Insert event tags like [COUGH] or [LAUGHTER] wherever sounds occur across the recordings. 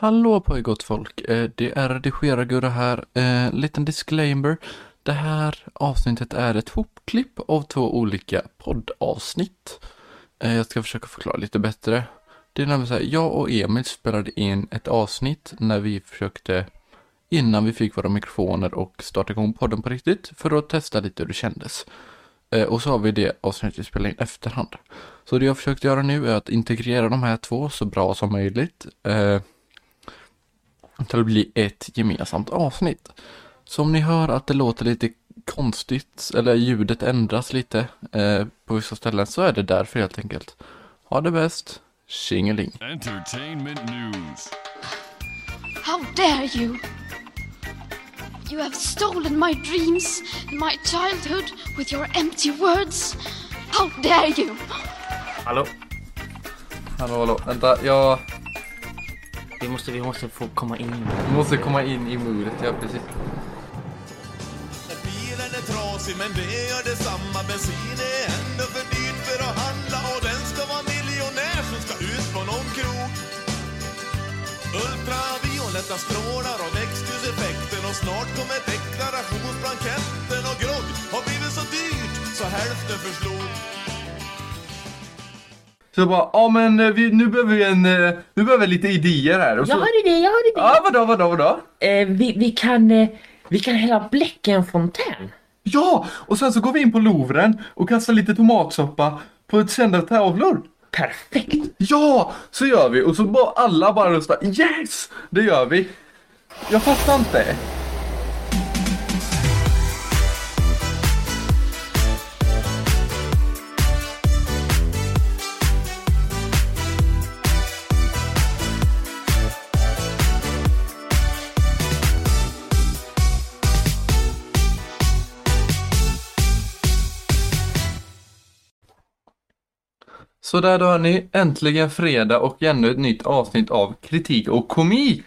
Hallå på er gott folk, eh, det är redigerargurra här. Eh, liten disclaimer. Det här avsnittet är ett hopklipp av två olika poddavsnitt. Eh, jag ska försöka förklara lite bättre. Det är nämligen så här, jag och Emil spelade in ett avsnitt när vi försökte innan vi fick våra mikrofoner och starta igång podden på riktigt för att testa lite hur det kändes. Eh, och så har vi det avsnittet vi spelar in efterhand. Så det jag försökt göra nu är att integrera de här två så bra som möjligt. Eh, till att bli ett gemensamt avsnitt. Så om ni hör att det låter lite konstigt eller ljudet ändras lite eh, på vissa ställen så är det därför helt enkelt. Ha det bäst, tjingeling. Entertainment news. How dare you! You have stolen my dreams and my childhood with your empty words. How dare you! Hallå? Hallå, hallå, vänta, jag Vi måste, vi måste få komma in. måste komma in i modet, ja precis. Bilen är trasig men det gör detsamma Bensin är ändå för dyrt för att handla Och den ska vara miljonär som ska ut på någon krog Ultravioletta strålar och växthuseffekten Och snart kommer deklarationsblanketten Och grogg har blivit så dyrt så hälften förslog Så bara, ja men eh, vi, nu behöver vi en, eh, nu behöver vi lite idéer här. Och så, Jag har idé, jag har idé. Ja, vadå, vadå, vadå? Eh, vi, vi, kan, eh, vi kan hälla bläck i en fontän. Ja, och sen så går vi in på Louvren och kastar lite tomatsoppa på ett kända tavlor. Perfekt. Ja, så gör vi. Och så bara alla bara röstar yes! Det gör vi. Jag fattar inte. Så där då hörni, äntligen fredag och ännu ett nytt avsnitt av kritik och komik.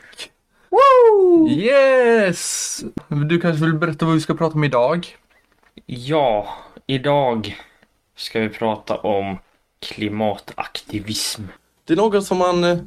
Woo! Yes! Du kanske vill berätta vad vi ska prata om idag? Ja, idag ska vi prata om klimataktivism. Det är något som man, eh,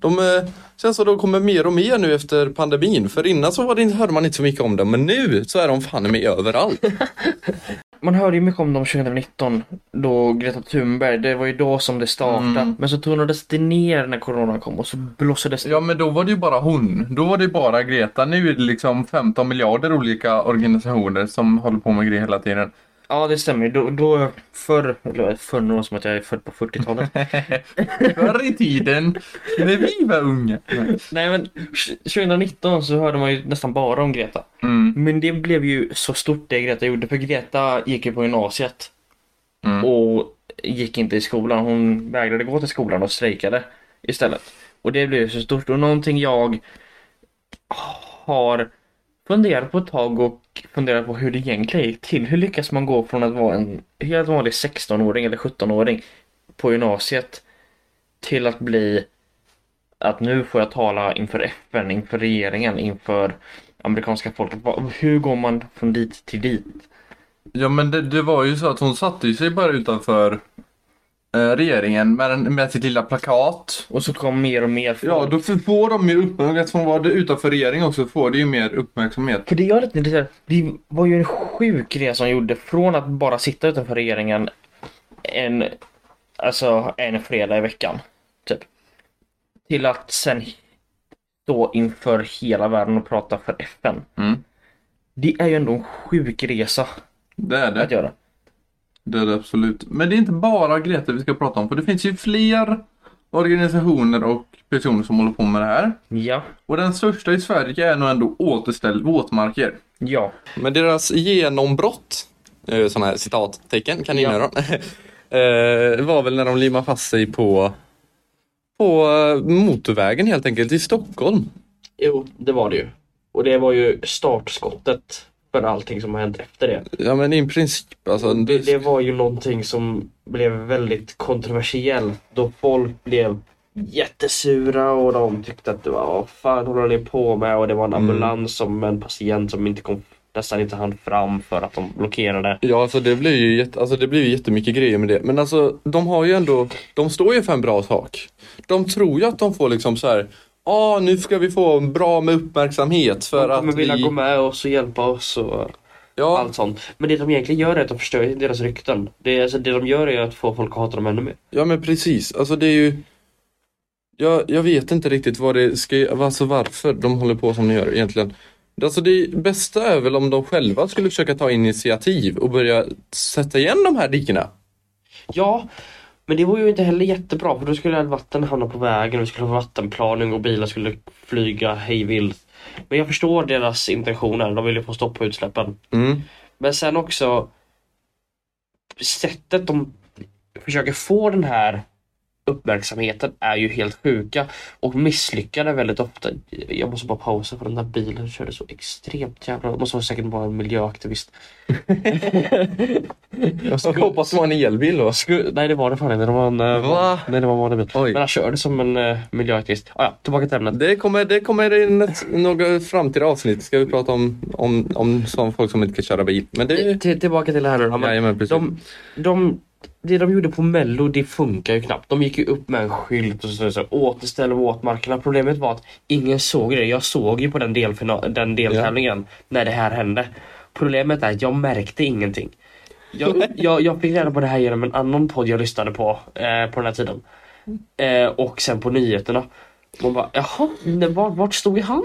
de eh, känns som de kommer mer och mer nu efter pandemin. För innan så var det, hörde man inte så mycket om dem, men nu så är de fan med överallt. [LAUGHS] Man hörde ju mycket om dem 2019 då Greta Thunberg, det var ju då som det startade. Mm. Men så tonades det ner när corona kom och så blossades det Ja men då var det ju bara hon. Då var det ju bara Greta. Nu är det liksom 15 miljarder olika organisationer som håller på med grejer hela tiden. Ja, det stämmer. Då, då förr, eller förr någon som att jag är född på 40-talet. [LAUGHS] Förr i tiden, när vi var unga. Nej men 2019 så hörde man ju nästan bara om Greta. Mm. Men det blev ju så stort det Greta gjorde för Greta gick ju på gymnasiet Mm. och gick inte i skolan. Hon vägrade gå till skolan och strejkade istället. Och det blev ju så stort och någonting jag har funderat på ett tag och funderat på hur det egentligen gick till. Hur lyckas man gå från att vara en helt vanlig 16-åring eller 17-åring på gymnasiet till att bli att nu får jag tala inför FN, inför regeringen, inför amerikanska folket. Hur går man från dit till dit? Ja men det, det var ju så att hon satte sig bara utanför regeringen med, en, med sitt lilla plakat. Och så kom mer och mer folk. Ja, då får- de ju uppmärksamhet. Hon var det utanför regeringen också får det ju mer uppmärksamhet. För det jag är lite intresserad det var ju en sjuk resa hon gjorde från att bara sitta utanför regeringen en, alltså en fredag i veckan, typ. Till att sen stå inför hela världen och prata för FN. Mm. Det är ju ändå en sjuk resa Det är att det. göra. Det är det absolut. Men det är inte bara Greta vi ska prata om. För det finns ju fler organisationer och personer som håller på med det här. Ja, Och den största i Sverige är nog ändå Återställ våtmarker. ja. Men deras genombrott, eh, sådana här citattecken, kaninöron, [LAUGHS] eh, var väl när de limmade fast sig på, på eh, motorvägen helt enkelt i Stockholm. Jo, det var det ju. Och det var ju startskottet för allting som har hänt efter det. Ja men i princip alltså. Det, det var ju någonting som blev väldigt kontroversiellt då folk blev jättesura och de tyckte att det var vad fan håller ni på med och det var en Mm. ambulans som en patient som inte kom nästan inte hann fram för att de blockerade. Ja alltså det blir ju jätte, alltså, det blir ju jättemycket grejer med det. Men alltså de har ju ändå, de står ju för en bra sak. De tror ju att de får liksom så här ah, nu ska vi få bra med uppmärksamhet för De kommer att vilja vi... gå med oss och hjälpa oss och Ja, allt sånt. Men det de egentligen gör är att de förstör deras rykten. Det, alltså, det de gör är att få folk att hata dem ännu mer. ja men precis. Alltså det är ju... Jag, jag vet inte riktigt vad det ska, alltså varför de håller på som de gör egentligen. Alltså det bästa är väl om de själva skulle försöka ta initiativ och börja sätta igen de här dikena. Ja, men det var ju inte heller jättebra för då skulle vatten hamna på vägen, vi skulle få vattenplaning och bilar skulle flyga hejvilt. Men jag förstår deras intentioner, de vill ju få stopp på utsläppen. Mm. Men sen också sättet de försöker få den här uppmärksamheten är ju helt sjuka och misslyckade väldigt ofta. Jag måste bara pausa för den där bilen körde så extremt jävla... Det måste vara säkert vara en miljöaktivist. [LAUGHS] Jag hoppas det var en elbil då. Sku- nej det var det fan inte. Det var en, eh, Va? Nej det var en vanlig bil. Oj. Men han körde som en uh, miljöaktivist. Ah, ja, tillbaka till ämnet. Det kommer, det kommer i ett, några framtida avsnitt ska vi prata om, om, om som folk som inte kan köra bil. Men det... Till, tillbaka till det här nu då. Men Jajamän, precis. de, de, det de gjorde på mello det funkar ju knappt. De gick ju upp med en skylt och så, så, återställ våtmarkerna. Problemet var att ingen såg det. Jag såg ju på den, delfina- den deltävlingen när det här hände. Problemet är att jag märkte ingenting. Jag, jag, jag fick reda på det här genom en annan podd jag lyssnade på eh, på den här tiden. Eh, och sen på nyheterna. Man bara, jaha, vart, vart stod han?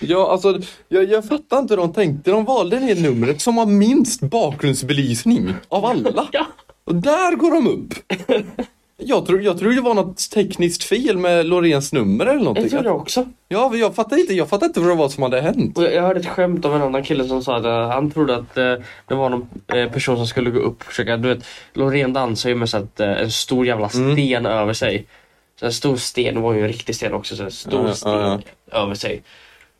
Ja, alltså, jag, jag fattar inte hur de tänkte. De valde det numret som har minst bakgrundsbelysning av alla. [LAUGHS] Ja. Och där går de upp. [LAUGHS] Jag tror, jag tror det var något tekniskt fel med Loreens nummer eller någonting. Jag tror det också. Ja, men jag fattar inte, jag fattar inte vad det var som hade hänt. Och jag, jag hörde ett skämt av en annan kille som sa att eh, han trodde att eh, det var någon eh, person som skulle gå upp och försöka, du vet, Loreen dansar ju med så att, en stor jävla sten över sig. Så en stor sten var ju en riktig sten också, så en stor Ja, ja, sten över sig.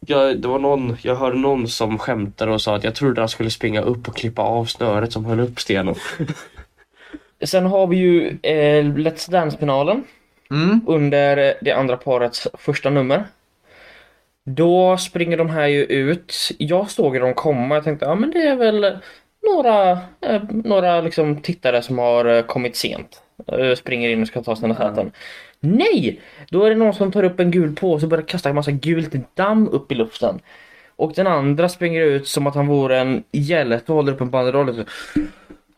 Jag, det var någon, jag hörde någon som skämtade och sa att jag trodde han skulle springa upp och klippa av snöret som höll upp stenen. [LAUGHS] Sen har vi ju eh, Let's Dance-finalen Mm. under det andra parets första nummer. Då springer de här ju ut. Jag såg dem komma. Jag tänkte, ja men det är väl några, eh, några liksom tittare som har eh, kommit sent. Eh, springer in och ska ta sina säten. Nej! Då är det någon som tar upp en gul påse och börjar kasta en massa gult damm upp i luften. Och den andra springer ut som att han vore en hjälte och håller upp en banderoll.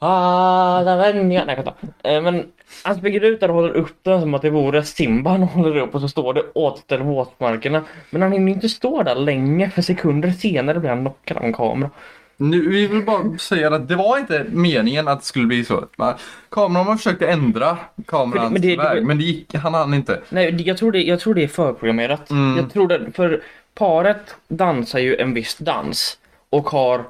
Vänner. Nej, jag kan ta. Eh, Men han springer ut där och håller upp den som att det vore Simba han håller upp och så står det återställ våtmarkerna. Men han hinner inte stå där länge för sekunder senare blir han knockad av en kamera. Nu, vi vill bara säga att det var inte meningen att det skulle bli så. Men Kameran försökte ändra kamerans Men det- det- det- väg, men det gick, han hann inte. Nej, jag tror det, jag tror det är förprogrammerat. Mm. Jag tror det, för paret dansar ju en viss dans och har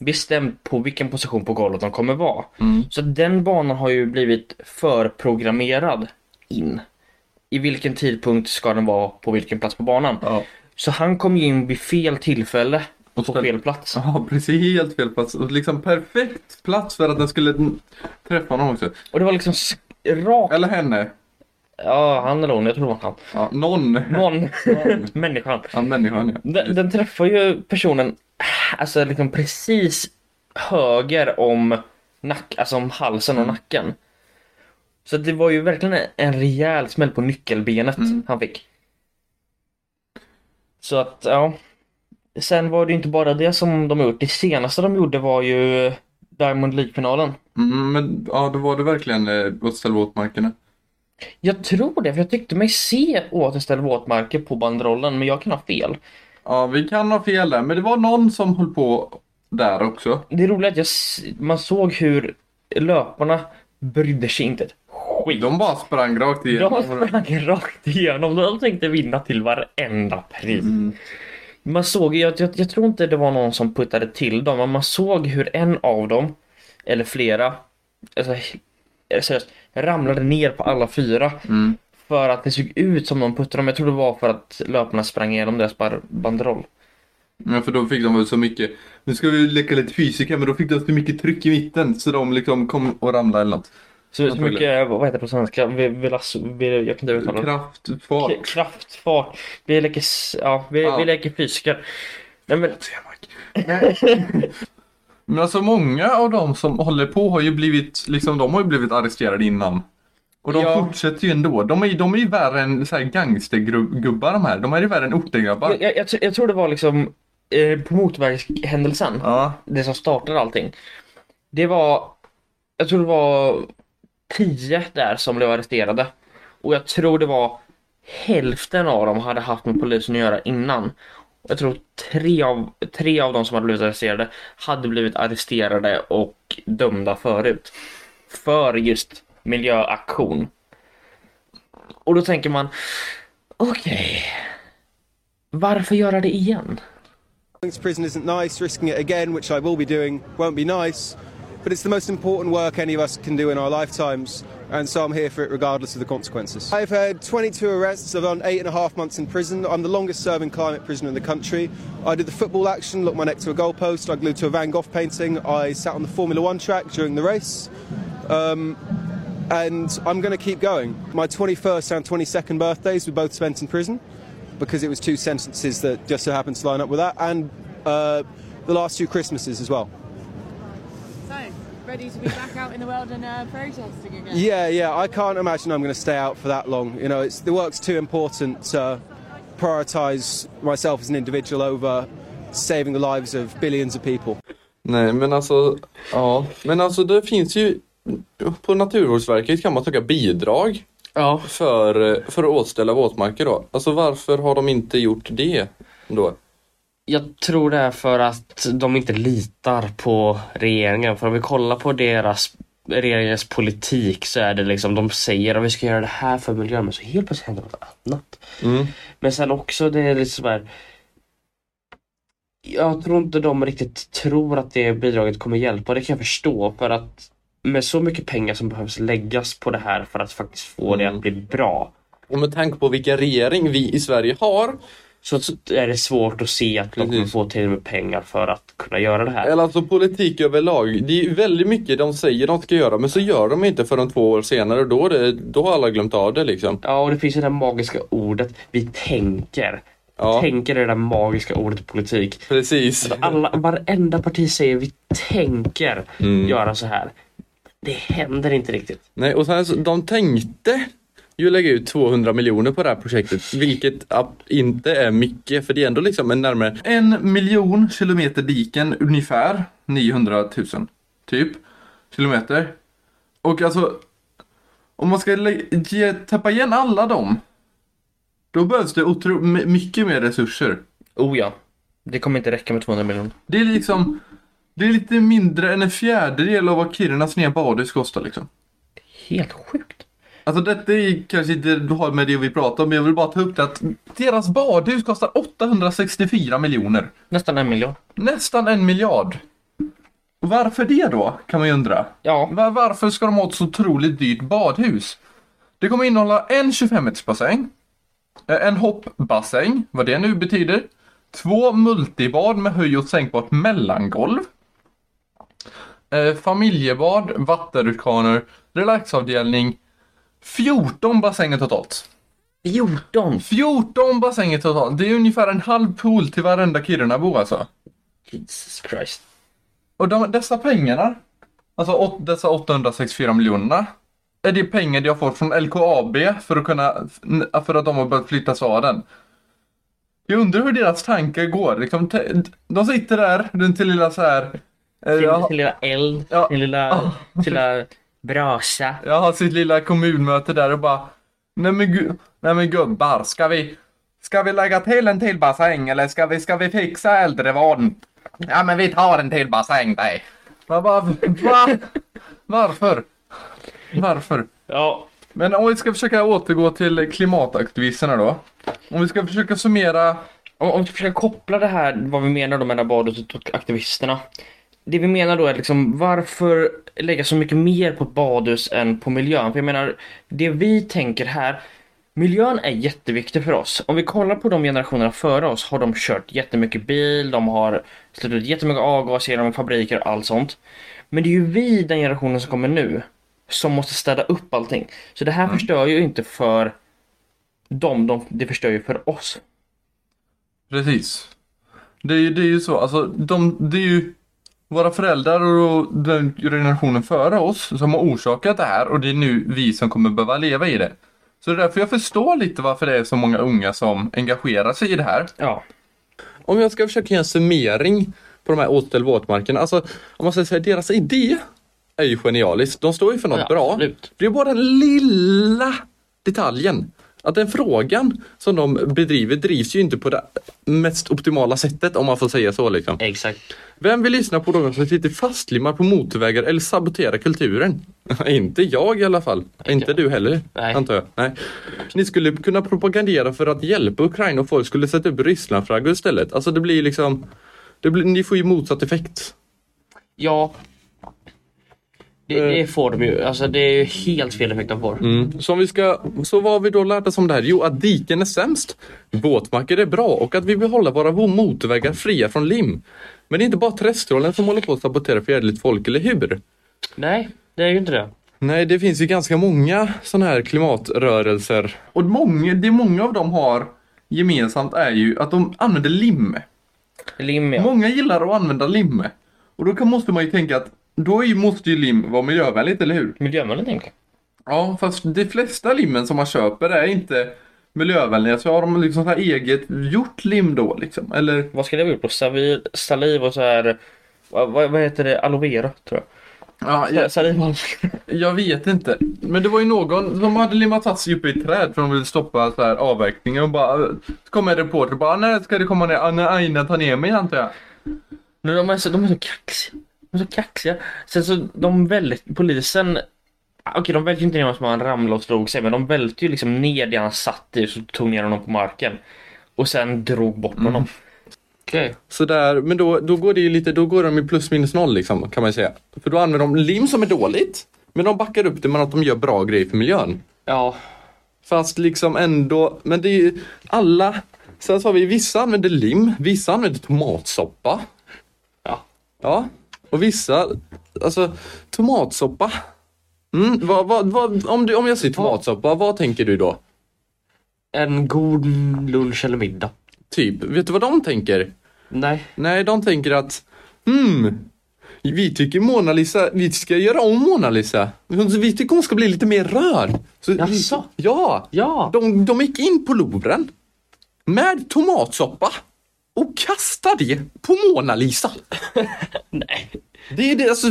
bestämt på vilken position på golvet de kommer vara. Mm. Så den banan har ju blivit förprogrammerad in. I vilken tidpunkt ska den vara på vilken plats på banan. Ja. Så han kom ju in vid fel tillfälle Och på fel plats. Ja, precis. Helt fel plats. Och liksom perfekt plats för att den skulle träffa honom också. Och det var liksom rakt. Eller henne. Ja, han eller hon, jag tror det var han. Ja, någon. Någon. [LAUGHS] [LAUGHS] Människan. Ja, människan ja. Den, den träffar ju personen alltså liksom precis höger om, nack, alltså om halsen och nacken. Så det var ju verkligen en- rejäl smäll på nyckelbenet Mm. han fick. Så att, ja. Sen var det ju inte bara det som de gjort. Det senaste de gjorde var ju Diamond League-finalen. Mm, men ja, då var det verkligen eh, återställ våtmarkerna. Jag tror det, för jag tyckte mig se återställ våtmarker på banderollen, men jag kan ha fel. Ja, vi kan ha fel där, men det var någon som höll på där också. Det är roligt att jag, man såg hur löparna brydde sig inte ett skit. De bara sprang rakt igenom. De sprang rakt igenom. De tänkte vinna till varenda pris. Mm. Man såg, jag, jag, jag tror inte det var någon som puttade till dem, men man såg hur en av dem, eller flera, alltså, seriöst, ramlade ner på alla fyra. Mm. För att det såg ut som de puttade dem. Jag tror det var för att löparna sprang igenom deras banderoll. Ja, för då fick de väl så mycket, nu ska vi leka lite fysiker, men då fick de så mycket tryck i mitten så de liksom kom och ramlade eller något. Så, så mycket, vad heter det på svenska? Vi, vi, las, vi, jag kan inte uttala det. Kraft, fart. K- Kraftfart. Vi leker, ja, vi, Ja. vi leker fysiker. Nej men, [LAUGHS] Men alltså många av de som håller på har ju blivit, liksom de har ju blivit arresterade innan. Och de Ja. fortsätter ju ändå. De är, de är ju värre än så här gangstergubbar de här. De är ju värre än ortengrabbar. Jag, jag, jag, tr- jag tror det var liksom eh, på motorvägshändelsen, Ja. det som startade allting. Det var, jag tror det var tio där som blev arresterade. Och jag tror det var hälften av dem hade haft med polisen att göra innan. Jag tror tre av, tre av dem som hade blivit arresterade hade blivit arresterade och dömda förut. För just miljöaktion. Och då tänker man, okej. Varför göra det igen? Prison isn't nice, risking it again, which I will be doing, won't be nice. But it's the most important work any of us can do in our lifetimes, and so I'm here for it regardless of the consequences. I've had 22 arrests, I've done eight and a half months in prison. I'm the longest serving climate prisoner in the country. I did the football action, looked my neck to a goalpost, I glued to a Van Gogh painting, I sat on the Formula One track during the race. Um, and I'm going to keep going. My 21st and 22nd birthdays were both spent in prison because it was two sentences that just so happened to line up with that, and uh, the last two Christmases as well. So, ready to be back out in the world and uh, protesting again? Yeah, yeah, I can't imagine I'm going to stay out for that long. You know, it's, the work's too important to prioritise myself as an individual over saving the lives of billions of people. Nej men alltså, ja. Men alltså det finns ju på Naturvårdsverket kan man söka bidrag Ja. för, för att återställa våtmarker då. Alltså varför har de inte gjort det då? Jag tror det är för att de inte litar på regeringen. För om vi kollar på deras regeringens politik så är det liksom de säger att vi ska göra det här för miljön men så helt plötsligt händer något annat. Mm. Men sen också det är liksom här. Jag tror inte de riktigt tror att det bidraget kommer hjälpa. Det kan jag förstå för att med så mycket pengar som behövs läggas på det här för att faktiskt få det att bli bra. Och med tanke på vilken regering vi i Sverige har, Så är det svårt att se att de kommer Precis. få till med pengar för att kunna göra det här. eller alltså politik överlag, det är väldigt mycket de säger de ska göra men så gör de inte förrän två år senare och då, det, då har alla glömt av det liksom. Ja, och det finns det där magiska ordet. Vi tänker. Ja. Tänker det där magiska ordet politik. Precis. Alla, varenda parti säger vi tänker Mm. göra så här. Det händer inte riktigt. Nej, och sen så, de tänkte ju lägga ut 200 miljoner på det här projektet, vilket inte är mycket för det är ändå liksom en närmare En miljon kilometer diken ungefär. 900 000 typ. Kilometer. Och alltså. Om man ska ge, täppa igen alla dem. Då behövs det otro, mycket mer resurser. Oh ja. Det kommer inte räcka med 200 miljoner. Det är liksom. Det är lite mindre än en fjärdedel av vad Kirunas nya badhus kostar liksom. Helt sjukt. Alltså detta är kanske inte har med det vi pratar om, men jag vill bara ta upp det att deras badhus kostar 864 miljoner. Nästan en miljon. Nästan en miljard. Varför det då, kan man ju undra. Ja. Var, varför ska de ha ett så otroligt dyrt badhus? Det kommer innehålla en 25 meters bassäng, eh, en hoppbassäng, vad det nu betyder, två multibad med höj och sänkbart mellangolv, eh, familjebad, vattenrutschkanor, relaxavdelning, 14 bassänger totalt. 14! 14 bassänger totalt! Det är ungefär en halv pool till varenda Kirunabo alltså. Jesus Christ. Och de, dessa pengarna, alltså åt, dessa 864 miljonerna, är det pengar har fått från LKAB för att kunna, för att de har börjat flytta staden. Jag undrar hur deras tankar går. Liksom, de sitter där runt sin lilla så här. Eh, Sin, jag, sin lilla eld, Ja. sin lilla, [LAUGHS] sin lilla brasa. jag har sitt lilla kommunmöte där och bara Nej men, gu- nej men gubbar, ska vi, ska vi lägga till en till bassäng eller ska vi, ska vi fixa äldrevården? Ja men vi tar en till bassäng dig. Man bara, va? Varför? Varför? Ja. Men om vi ska försöka återgå till klimataktivisterna då. Om vi ska försöka summera. Om, om vi försöker koppla det här, vad vi menar då med badhuset och aktivisterna. Det vi menar då är liksom varför lägga så mycket mer på badhus än på miljön? För jag menar, det vi tänker här, miljön är jätteviktig för oss. Om vi kollar på de generationerna före oss har de kört jättemycket bil, de har släppt ut jättemycket avgaser genom fabriker och allt sånt. Men det är ju vi, den generationen som kommer nu, som måste städa upp allting. Så det här förstör ju inte för dem, de, det förstör ju för oss. Precis. Det är ju, det är ju så, alltså de, det är ju våra föräldrar och den generationen före oss som har orsakat det här och det är nu vi som kommer behöva leva i det. Så det är därför jag förstår lite varför det är så många unga som engagerar sig i det här. Ja. Om jag ska försöka göra en summering på de här återställ våtmarkerna. Alltså, om man säger så här, deras idé är ju genialisk. De står ju för något Ja, bra. absolut. Det är bara den lilla detaljen. Att den frågan som de bedriver drivs ju inte på det mest optimala sättet om man får säga så liksom. Exakt. Vem vill lyssna på någon som sitter fastlimmad på motorvägar eller saboterar kulturen? [LAUGHS] inte jag i alla fall. Inte du heller, Nej. antar jag. Nej. Ni skulle kunna propagandera för att hjälpa Ukraina och folk skulle sätta upp Rysslandflaggor istället. Alltså det blir liksom... Det blir, ni får ju motsatt effekt. Ja. Det, det får de ju. Alltså det är ju helt fel effekt de får. Mm. Så, om vi ska, så vad har vi då lärt oss om det här? Jo, att diken är sämst. Våtmarker är bra och att vi vill hålla våra motorvägar fria från lim. Men det är inte bara trästrollen som håller på att sabotera för jävligt folk, eller hur? Nej, det är ju inte det. Nej, det finns ju ganska många sådana här klimatrörelser. Och många, det många av dem har gemensamt är ju att de använder lim. Lim ja. Många gillar att använda lim. Och då kan, måste man ju tänka att då måste ju lim vara miljövänligt, eller hur? Miljövänligt egentligen. Ja, fast de flesta limmen som man köper är inte miljövänliga. Så har de liksom så här eget gjort lim då liksom. Eller Vad ska det vara gjort på? Saliv och så här. Vad, vad, heter det? Aloe vera tror jag. ja, jag, Saliv jag vet inte. Men det var ju någon som hade limmat fast sig uppe i ett träd för de ville stoppa så här avverkningen och bara så kom en reporter och bara när ska det komma ner? Ah, när Aina tar ner mig antar jag. Men de är så, de är så kaxiga. De är så kaxiga. Sen så de väldigt, polisen Okej, de välte ju inte ner honom som han ramlade och slog sig, men de välte ju liksom ner det han satt i och så tog ner honom på marken. Och sen drog bort honom. Okej. Så där, men då, då går det ju lite, då går de i plus minus noll liksom, kan man ju säga. För då använder de lim som är dåligt, men de backar upp det med att de gör bra grejer för miljön. Ja. Fast liksom ändå, men det är ju alla, sen så har vi vissa använder lim, vissa använder tomatsoppa. Ja. Ja, och vissa, alltså tomatsoppa. Mm, vad, vad, vad, om, du, om jag säger tomatsoppa, vad tänker du då? En god lunch eller middag. Typ, vet du vad de tänker? Nej. Nej, de tänker att hmm, vi tycker Mona Lisa, vi ska göra om Mona Lisa. Vi tycker hon ska bli lite mer rörd. Så, Jaså? Ja, Ja. de, de gick in på Louvren med tomatsoppa och kastade det på Mona Lisa. [LAUGHS] Nej. Det är det, alltså,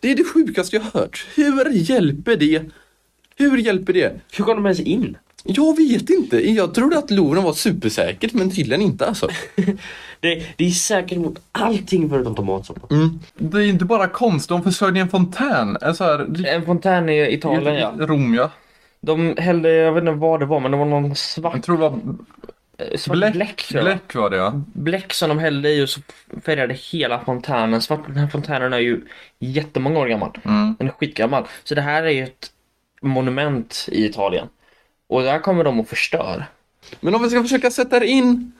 det är det sjukaste jag hört. Hur hjälper det? Hur hjälper det? Hur kom de ens in? Jag vet inte. Jag trodde att Louvren var supersäkert men tydligen inte alltså. [LAUGHS] Det, det är säkert mot allting förutom tomatsoppa. Mm. Det är inte bara konst, de försörjde en fontän. En så här, En fontän i Italien ja. Rom ja. De hällde, jag vet inte vad det var, men det var någon svart, Jag tror det var bläck, bläck, bläck, jag. var det ja. Bläck som de hällde i och så färgade hela fontänen svart. Den här fontänen är ju jättemånga år gammal. Mm. Den är skitgammal. Så det här är ju ett monument i Italien. Och där kommer de att förstöra. Men om vi ska försöka sätta in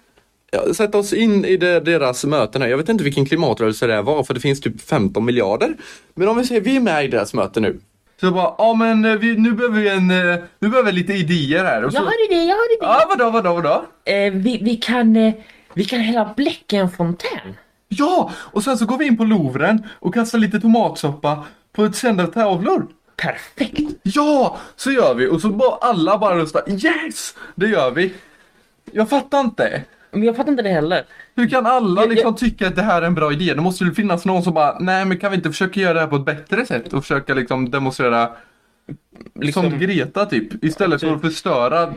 Sätta oss in i det, deras möten här. Jag vet inte vilken klimatrörelse det var för det finns typ 15 miljarder. Men om vi säger vi är med i deras möte nu. Så bara, ja men eh, vi, nu behöver vi en, eh, nu behöver vi lite idéer här. Och så, Jag har idé, jag har idé. Ja vadå, vadå, vadå? Eh, vi, vi, kan, eh, vi kan hälla bläck i en fontän. Ja! Och sen så går vi in på Louvren och kastar lite tomatsoppa på ett sända tavlor. Perfekt! Ja! Så gör vi och så bara alla bara röstar yes! Det gör vi. Jag fattar inte. Men jag fattar inte det heller. Hur kan alla Jag- liksom tycka att det här är en bra idé? Det måste ju finnas någon som bara, nej men kan vi inte försöka göra det här på ett bättre sätt och försöka liksom demonstrera Liksom, som Greta typ, istället för att förstöra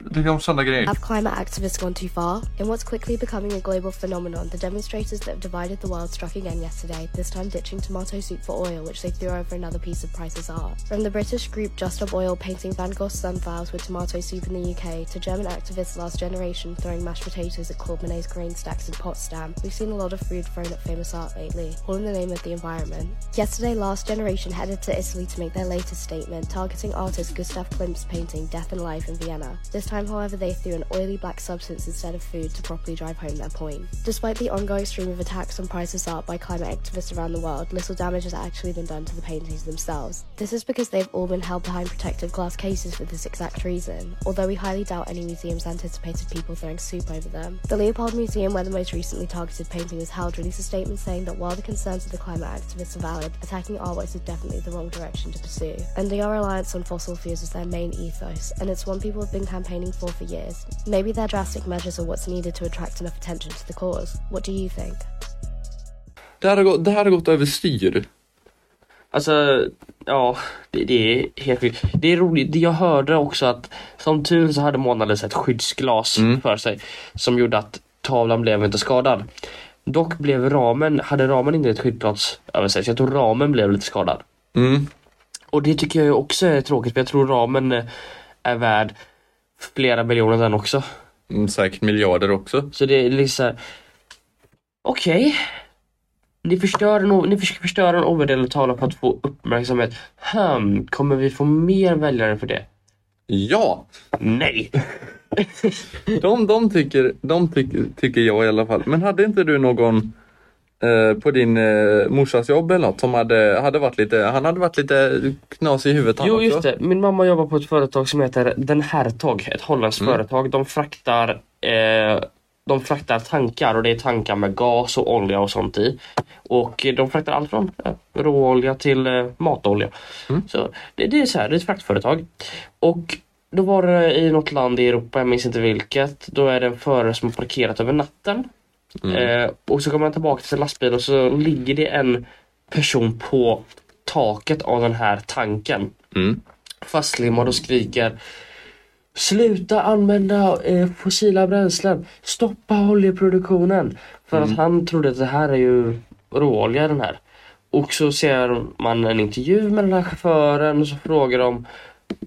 Have climate activists gone too far? In what's quickly becoming a global phenomenon, the demonstrators that have divided the world struck again yesterday, this time ditching tomato soup for oil, which they threw over another piece of priceless art. From the British group Just Stop Oil painting Van Gogh's sunflowers with tomato soup in the UK, to German activists Last Generation throwing mashed potatoes at Claude Monet's grain stacks in Potsdam, we've seen a lot of food thrown at famous art lately, all in the name of the environment. Yesterday, Last Generation headed to Italy to make their latest statement, targeting artist Gustav Klimt's painting Death and Life in Vienna. This time, however, they threw an oily black substance instead of food to properly drive home their point. Despite the ongoing stream of attacks on priceless art by climate activists around the world, little damage has actually been done to the paintings themselves. This is because they've all been held behind protective glass cases for this exact reason, although we highly doubt any museums anticipated people throwing soup over them. The Leopold Museum, where the most recently targeted painting was held, released a statement saying that while the concerns of the climate activists are valid, attacking artworks is definitely the wrong direction to pursue. Ending our reliance on fossil fuels is their main ethos, and it's one people have been campaigning for for years. Maybe their drastic measures are what's needed to attract enough attention to the cause. What do you think? Det här har gått, det här har gått överstyr. Alltså, ja, det, det är helt sjukt. Det är roligt, jag hörde också att som tur så hade Mona Lisa ett skyddsglas för sig som gjorde att tavlan blev inte skadad. Dock blev ramen, hade ramen inte ett skyddsglas över sig så jag tror ramen blev lite skadad. Mm. Och det tycker jag också är tråkigt för jag tror ramen är värd flera miljoner den också. Mm, säkert miljarder också. Så det är liksom Okej. Ni förstör en, ni förstöra en ovärderlig tavla för att få uppmärksamhet. Hmm, kommer vi få mer väljare för det? Ja! Nej! [LAUGHS] De, de, tycker, de tycker, tycker jag i alla fall. Men hade inte du någon på din eh, morsas jobb eller något som hade, hade varit lite, han hade varit lite knasig i huvudet Jo just det, min mamma jobbar på ett företag som heter Den Hertog, ett holländskt Mm. företag. De fraktar eh, de fraktar tankar och det är tankar med gas och olja och sånt i. Och eh, de fraktar allt från eh, råolja till eh, matolja. Så det, det är så här, det är ett fraktföretag. Och då var det i något land i Europa, jag minns inte vilket, då är det en förare som har parkerat över natten. Eh, och så kommer han tillbaka till sin lastbil och så ligger det en person på taket av den här tanken. Mm. Fastlimmad och skriker Sluta använda eh, fossila bränslen! Stoppa oljeproduktionen! För att han trodde att det här är ju råolja den här. Och så ser man en intervju med den här chauffören och så frågar de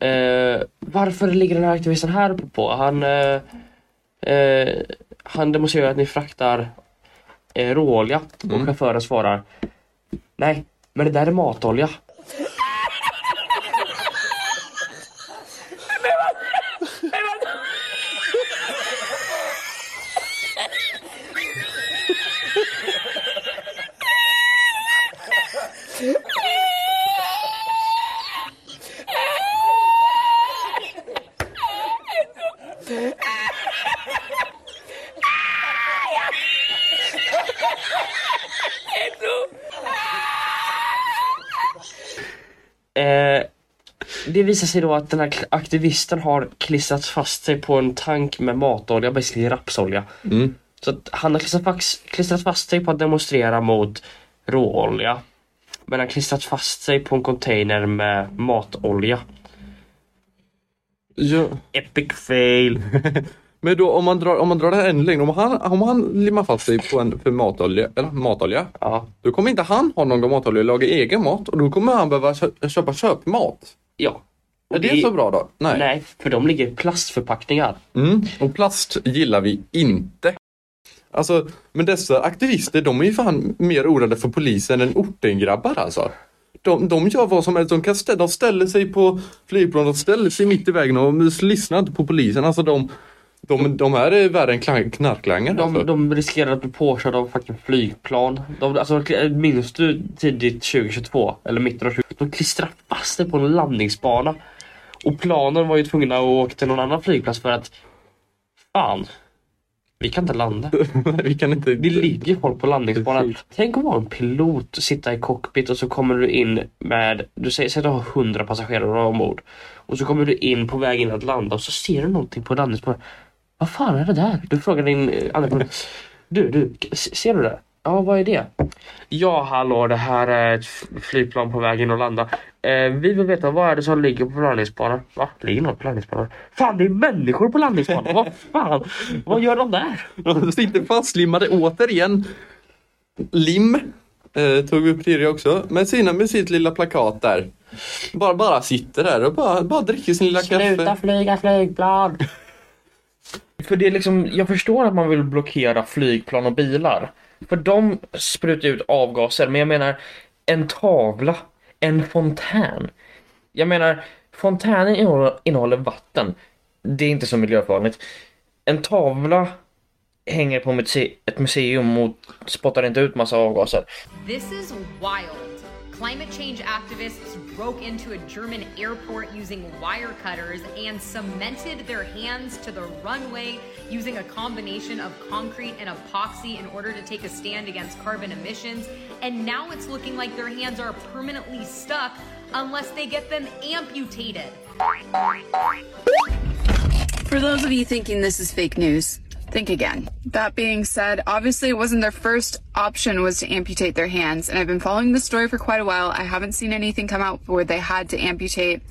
eh, Varför ligger den här aktivisten här på? Han, eh, eh, han demonstrerar att ni fraktar eh, råolja och chauffören svarar Nej, men det där är matolja. Eh, det visar sig då att den här aktivisten har klistrat fast sig på en tank med matolja, basically rapsolja. Mm. Så att han har klistrat fast, sig på att demonstrera mot råolja. Men han har klistrat fast sig på en container med matolja. Ja. Epic fail. [LAUGHS] Men då om man drar, om man drar det här ännu längre, om han, om han limmar fast sig på en för matolja, eller matolja, Ja. då kommer inte han ha någon matolja och laga egen mat och då kommer han behöva kö- köpa köpmat. Ja. Är det så bra då? Nej. Nej, för de ligger i plastförpackningar. Mm. Och plast gillar vi inte. Alltså, men dessa aktivister de är ju fan mer oroade för polisen än ortengrabbar alltså. De, de gör vad som helst, de, kan stä, de ställer sig på flygplan, de ställer sig mitt i vägen och lyssnar inte på polisen. Alltså de, de, de här är värre än klang- knarklangare. De, alltså. de riskerar att bli påkörda av fucking flygplan. De, alltså, minns du tidigt 2022? Eller mitten av 2022? De klistrade fast sig på en landningsbana. Och planen var ju tvungna att åka till någon annan flygplats för att Fan. Vi kan inte landa. [LAUGHS] vi kan inte... Det ligger folk på landningsbanan. Tänk att vara en pilot sitta i cockpit och så kommer du in med, du säger, säg att du har 100 passagerare ombord. Och så kommer du in på väg in att landa och så ser du någonting på landningsbanan. Vad fan är det där? Du frågar din eh, andra. [LAUGHS] Du, du, ser du det? Ja, vad är det? Ja, hallå, det här är ett flygplan på väg in och landa. Eh, vi vill veta, vad är det som ligger på landningsbanan? Va? Ligger något på landningsbanan? Fan, det är människor på landningsbanan! vad [LAUGHS] fan? Vad gör de där? De sitter fastlimmade återigen. Lim eh, tog vi upp tidigare också. Med, sina, med sitt lilla plakat där. Bara, bara sitter där och bara, bara dricker sin lilla kaffe. flyga flygplan! [LAUGHS] För det är liksom, jag förstår att man vill blockera flygplan och bilar. För de sprutar ut avgaser, men jag menar en tavla, en fontän. Jag menar, fontänen innehåller, innehåller vatten. det är inte så miljöfarligt. En tavla hänger på muse- ett museum och spottar inte ut massa avgaser. This is wild. Climate change activists broke into a German airport using wire cutters and cemented their hands to the runway using a combination of concrete and epoxy in order to take a stand against carbon emissions. And now it's looking like their hands are permanently stuck unless they get them amputated. For those of you thinking this is fake news, think again. That being said, obviously it wasn't their first option was to amputate their hands, and I've been following this story for quite a while. I haven't seen anything come out where they had to amputate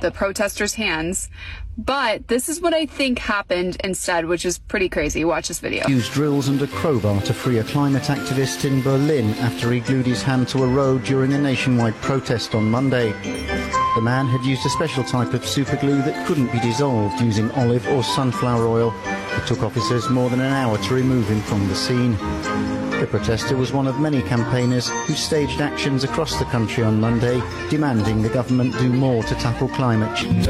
the protesters' hands. But this is what I think happened instead, which is pretty crazy. Watch this video. Used drills and a crowbar to free a climate activist in Berlin after he glued his hand to a road during a nationwide protest on Monday. The man had used a special type of superglue that couldn't be dissolved using olive or sunflower oil. It took officers more than an hour to remove him from the scene. The protester was one of many campaigners who staged actions across the country on Monday, demanding the government do more to tackle climate change.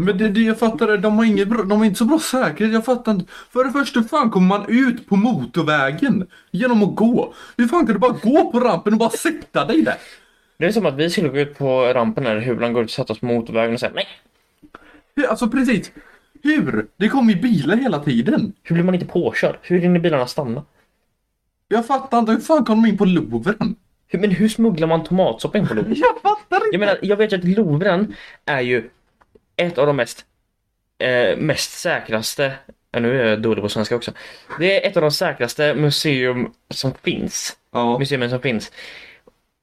Men det, det jag fattar är, de har inget bra, de har inte så bra säkerhet. Jag fattar inte. För det första, hur fan kommer man ut på motorvägen? Genom att gå. Hur fan kan du bara gå på rampen och bara sätta dig där? Det är som att vi skulle gå ut på rampen eller Hulan går ut och sätta oss på motorvägen och säga nej. Alltså precis. Hur? Det kommer ju bilar hela tiden. Hur blir man inte påkörd? Hur hinner bilarna stanna? Jag fattar inte, hur fan kom de in på Louvren? Men hur smugglar man tomatsoppa in på Louvren? [LAUGHS] Jag fattar inte. Jag menar, jag vet ju att Louvren är ju ett av de mest, eh, mest säkraste, ja, nu är jag dålig på svenska också. Det är ett av de säkraste museum som finns. Ja. Museumen som finns.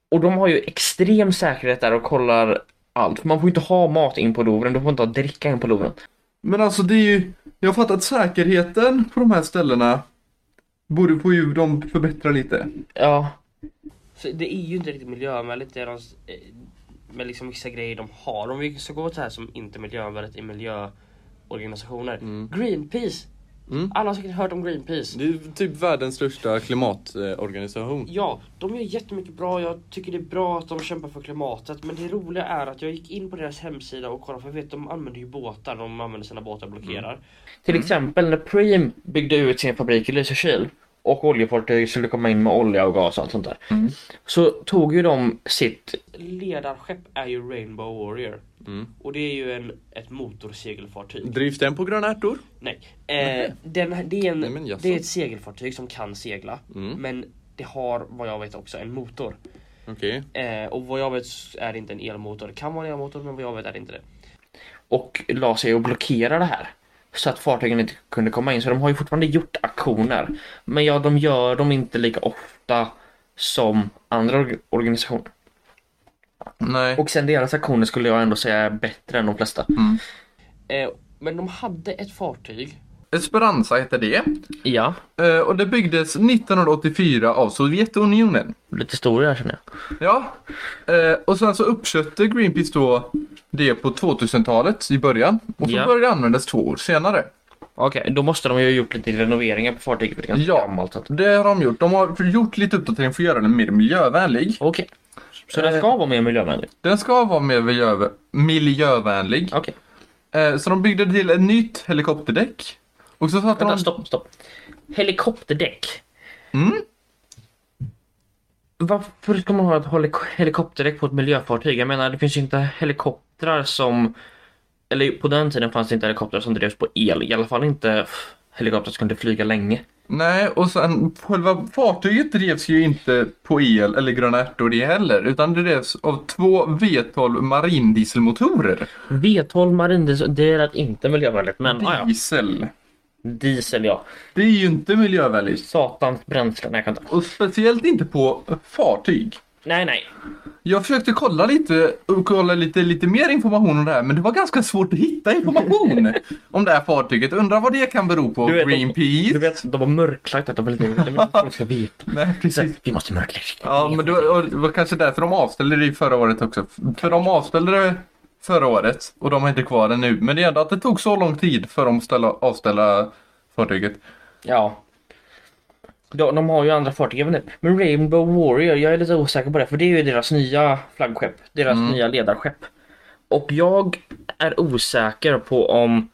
Och de har ju extrem säkerhet där och kollar allt. Man får ju inte ha mat in på Louvren, du får inte ha dricka in på Louvren. Men alltså det är ju, jag har fattat att säkerheten på de här ställena borde få ju de förbättra lite. Ja. Så det är ju inte riktigt miljövänligt det de, med liksom vissa grejer de har. Om vi ska gå till det här som inte är miljövänligt i miljöorganisationer. Greenpeace! Alla har säkert hört om Greenpeace. Det är typ världens största klimatorganisation. Ja, de gör jättemycket bra. Jag tycker det är bra att de kämpar för klimatet. Men det roliga är att jag gick in på deras hemsida och kollade, för jag vet de använder ju båtar. De använder sina båtar och blockerar. Till exempel när Preem byggde ut sin fabrik i Lysekil och oljefartyg skulle komma in med olja och gas och allt sånt där. Så tog ju de sitt Ledarskepp är ju Rainbow Warrior. Och det är ju en, ett motorsegelfartyg. Drivs den på gröna ärtor? Nej. Eh, den, det, är en, Nej, det är ett segelfartyg som kan segla. Mm. Men det har vad jag vet också en motor. Okej. Eh, och vad jag vet är det inte en elmotor. Det kan vara en elmotor men vad jag vet är det inte det. och la sig och blockerade det här. Så att fartygen inte kunde komma in. Så de har ju fortfarande gjort aktioner. Men ja, de gör dem inte lika ofta som andra org- organisationer. Nej. Och sen deras aktioner skulle jag ändå säga är bättre än de flesta. Eh, men de hade ett fartyg. Esperanza heter det. Ja. Eh, och det byggdes 1984 av Sovjetunionen. Lite historia känner jag. Ja. Eh, och sen så uppköpte Greenpeace då det på 2000-talet i början. Och så Ja. började det användas två år senare. Okej, då måste de ju ha gjort lite renoveringar på fartyget. för Det är ganska Ja. gammalt. Att... Det har de gjort. De har gjort lite uppdatering för att göra den mer miljövänlig. Okej. Så den ska vara mer miljövänlig? Den ska vara mer miljö, miljövänlig. Okej. Eh, så de byggde till ett nytt helikopterdäck. Och så Vänta, de... stopp, stopp. Helikopterdäck? Mm. Varför ska man ha ett helik- helikopterdäck på ett miljöfartyg? Jag menar, det finns ju inte helikoptrar som... Eller på den tiden fanns det inte helikoptrar som drevs på el. I alla fall inte helikoptrar som kunde flyga länge. Nej, och sen själva fartyget drevs ju inte på el eller gröna ärtor det heller. Utan det drevs av två V12 marindieselmotorer. V12 marindiesel, det är rätt inte miljövänligt men ah, ja. Diesel. Ja. Det är ju inte miljövänligt. Satans bränsle. Nej, jag kan inte. Och speciellt inte på fartyg. Nej, nej. Jag försökte kolla lite, kolla lite, lite mer information om det här men det var ganska svårt att hitta information om det här fartyget. Undrar vad det kan bero på? Du vet, de- Greenpeace? Du vet, de har mörklagt detta väldigt. Det folk [LAUGHS] ska veta. Nej, precis. Vi måste mörklägga. Ja, men det var, det var kanske därför de avställde det förra året också. För de avställde det förra året och de är inte kvar det nu. Men det är ändå att det tog så lång tid för dem att ställa, avställa fartyget. Ja. De, de har ju andra fartyg, vet inte. Men Rainbow Warrior, jag är lite osäker på det för det är ju deras nya flaggskepp. Deras Mm. nya ledarskepp. Och jag är osäker på om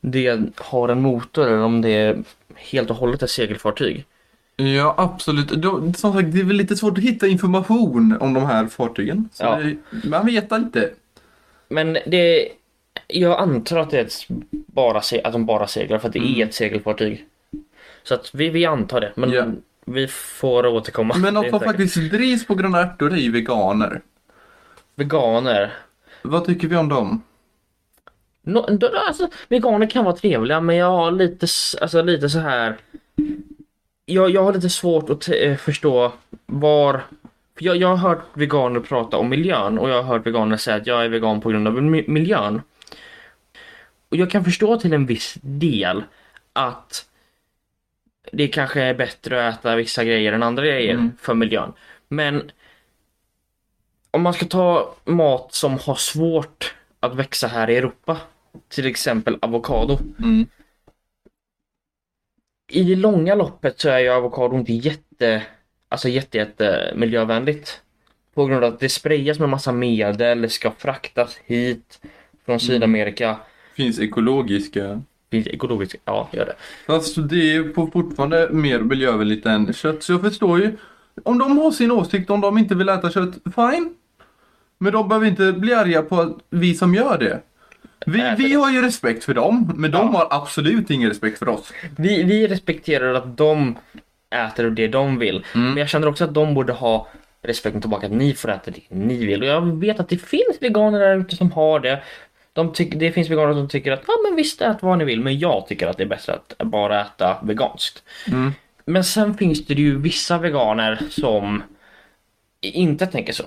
det har en motor eller om det är helt och hållet ett segelfartyg. Ja, absolut. Då, som sagt, det är väl lite svårt att hitta information om de här fartygen. Så Ja. det, man vet inte. Men det... Jag antar att det bara, att de bara seglar för att det Mm. är ett segelfartyg. Så att vi, vi antar det, men Ja. vi får återkomma. Men något som faktiskt drivs på gröna ärtor är ju veganer. Veganer? Vad tycker vi om dem? No, då, alltså, veganer kan vara trevliga men jag har lite, alltså, lite så här. Jag, jag har lite svårt att eh, förstå var... För jag, jag har hört veganer prata om miljön och jag har hört veganer säga att jag är vegan på grund av mi- miljön. Och jag kan förstå till en viss del att det kanske är bättre att äta vissa grejer än andra grejer Mm. för miljön. Men om man ska ta mat som har svårt att växa här i Europa, till exempel avokado. Mm. I det långa loppet så är ju avokado inte jätte, alltså jätte, jätte miljövänligt. På grund av att det sprayas med massa medel, ska fraktas hit från Sydamerika. Finns ekologiska. Finns ekologiska, ja gör det. Fast det är på fortfarande mer miljövänligt än kött. Så jag förstår ju. Om de har sin åsikt, om de inte vill äta kött, fine. Men de behöver inte bli arga på att vi som gör det. Vi, vi har ju respekt för dem, men de har absolut ingen respekt för oss. Vi, vi respekterar att de äter det de vill. Men jag känner också att de borde ha respekten tillbaka att ni får äta det ni vill. Och jag vet att det finns veganer där ute som har det. De tyck, det finns veganer som tycker att ja men visst ät vad ni vill men jag tycker att det är bättre att bara äta veganskt. Mm. Men sen finns det ju vissa veganer som inte tänker så.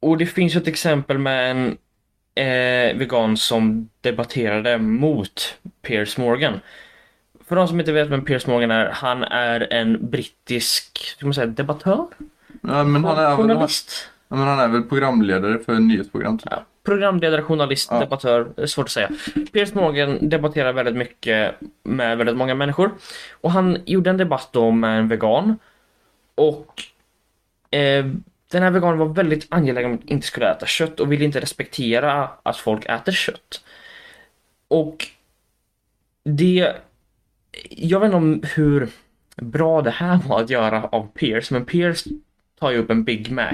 Och det finns ett exempel med en eh, vegan som debatterade mot Piers Morgan. För de som inte vet vem Piers Morgan är, han är en brittisk, ska man säga, debattör? Ja, men han är, Journalist? Ja, men han är väl programledare för nyhetsprogram. Typ. Programledare, journalist, Ja. debattör, svårt att säga. Piers Morgan debatterar väldigt mycket med väldigt många människor. Och han gjorde en debatt då med en vegan. Och eh, den här veganen var väldigt angelägen om att inte skulle äta kött och ville inte respektera att folk äter kött. Och det... Jag vet inte om hur bra det här var att göra av Piers, men Piers tar ju upp en Big Mac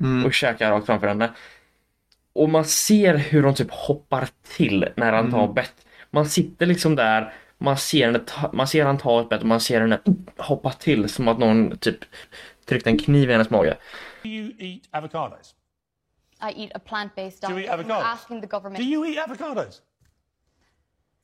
Mm. och käkar rakt framför henne. Och man ser hur de typ hoppar till när han tar Mm. bett. Man sitter liksom där, man ser henne ta, man ser han ta ett bett och man ser henne hoppa till som att någon typ tryckte en kniv i hennes mage. Do you eat avocados? I eat a plant-based Do you diet. eat avocados? asking the government. Do you eat avocados?